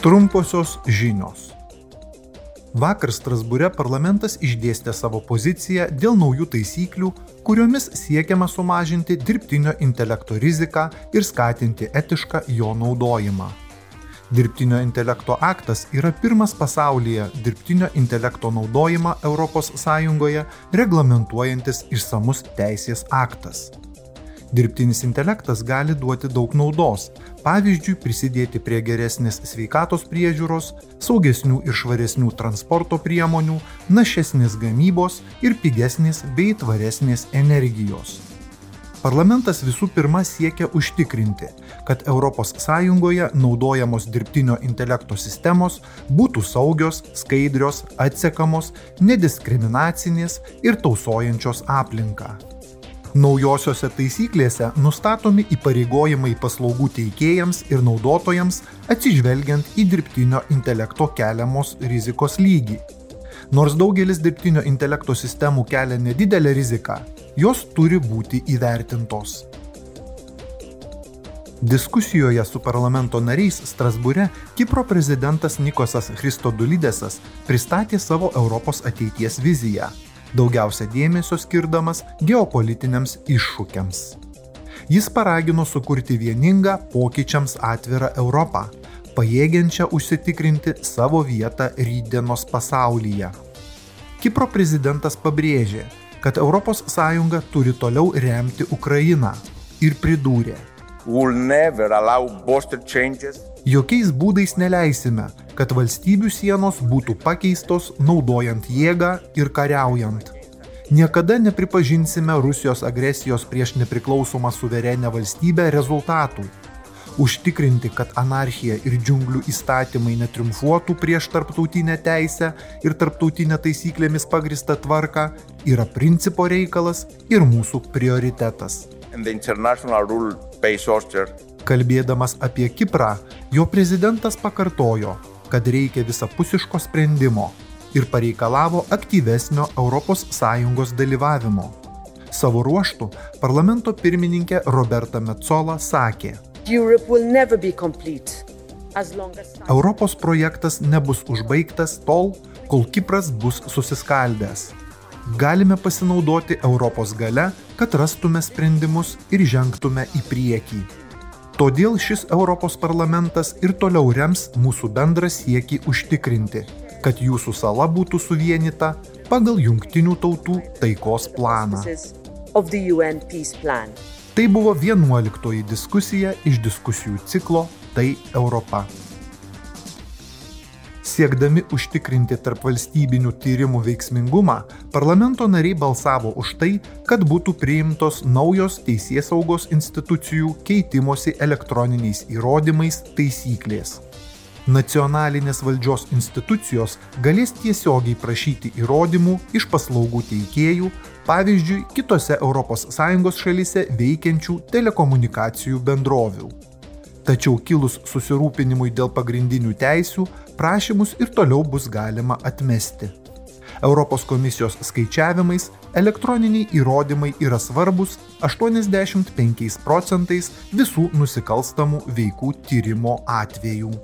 Trumposios žinios. Vakar Strasbūre parlamentas išdėstė savo poziciją dėl naujų taisyklių, kuriomis siekiama sumažinti dirbtinio intelekto riziką ir skatinti etišką jo naudojimą. Dirbtinio intelekto aktas yra pirmas pasaulyje dirbtinio intelekto naudojimą ES reglamentuojantis išsamus teisės aktas. Dirbtinis intelektas gali duoti daug naudos, pavyzdžiui, prisidėti prie geresnės sveikatos priežiūros, saugesnių ir švaresnių transporto priemonių, našesnės gamybos ir pigesnės bei tvaresnės energijos. Parlamentas visų pirma siekia užtikrinti, kad ES naudojamos dirbtinio intelekto sistemos būtų saugios, skaidrios, atsekamos, nediskriminacinės ir tausojančios aplinką. Naujosiose taisyklėse nustatomi įpareigojimai paslaugų teikėjams ir naudotojams atsižvelgiant į dirbtinio intelekto keliamos rizikos lygį. Nors daugelis dirbtinio intelekto sistemų kelia nedidelę riziką, jos turi būti įvertintos. Diskusijoje su parlamento nariais Strasbūre Kipro prezidentas Nikosas Christodulidesas pristatė savo Europos ateities viziją daugiausia dėmesio skirdamas geopolitiniams iššūkiams. Jis paragino sukurti vieningą pokyčiams atvirą Europą, pajėgiančią užsitikrinti savo vietą rydienos pasaulyje. Kipro prezidentas pabrėžė, kad ES turi toliau remti Ukrainą ir pridūrė, Jokiais būdais neleisime, kad valstybių sienos būtų pakeistos naudojant jėgą ir kariaujant. Niekada nepripažinsime Rusijos agresijos prieš nepriklausomą suverenę valstybę rezultatų. Užtikrinti, kad anarchija ir džiunglių įstatymai netriumfuotų prieš tarptautinę teisę ir tarptautinę taisyklėmis pagristą tvarką yra principo reikalas ir mūsų prioritetas. Kalbėdamas apie Kiprą, jo prezidentas pakartojo, kad reikia visapusiško sprendimo ir pareikalavo aktyvesnio ES dalyvavimo. Savo ruoštų parlamento pirmininkė Roberta Metzola sakė, Europos projektas nebus užbaigtas tol, kol Kipras bus susiskaldęs. Galime pasinaudoti Europos gale, kad rastume sprendimus ir žengtume į priekį. Todėl šis Europos parlamentas ir toliau rems mūsų bendrą siekį užtikrinti, kad jūsų sala būtų suvienita pagal jungtinių tautų taikos planą. Tai buvo 11 diskusija iš diskusijų ciklo Tai Europa. Siekdami užtikrinti tarpvalstybinių tyrimų veiksmingumą, parlamento nariai balsavo už tai, kad būtų priimtos naujos teisėsaugos institucijų keitimosi elektroniniais įrodymais taisyklės. Nacionalinės valdžios institucijos galės tiesiogiai prašyti įrodymų iš paslaugų teikėjų, pavyzdžiui, kitose ES šalyse veikiančių telekomunikacijų bendrovių. Tačiau kilus susirūpinimui dėl pagrindinių teisių, prašymus ir toliau bus galima atmesti. Europos komisijos skaičiavimais elektroniniai įrodymai yra svarbus 85 procentais visų nusikalstamų veikų tyrimo atvejų.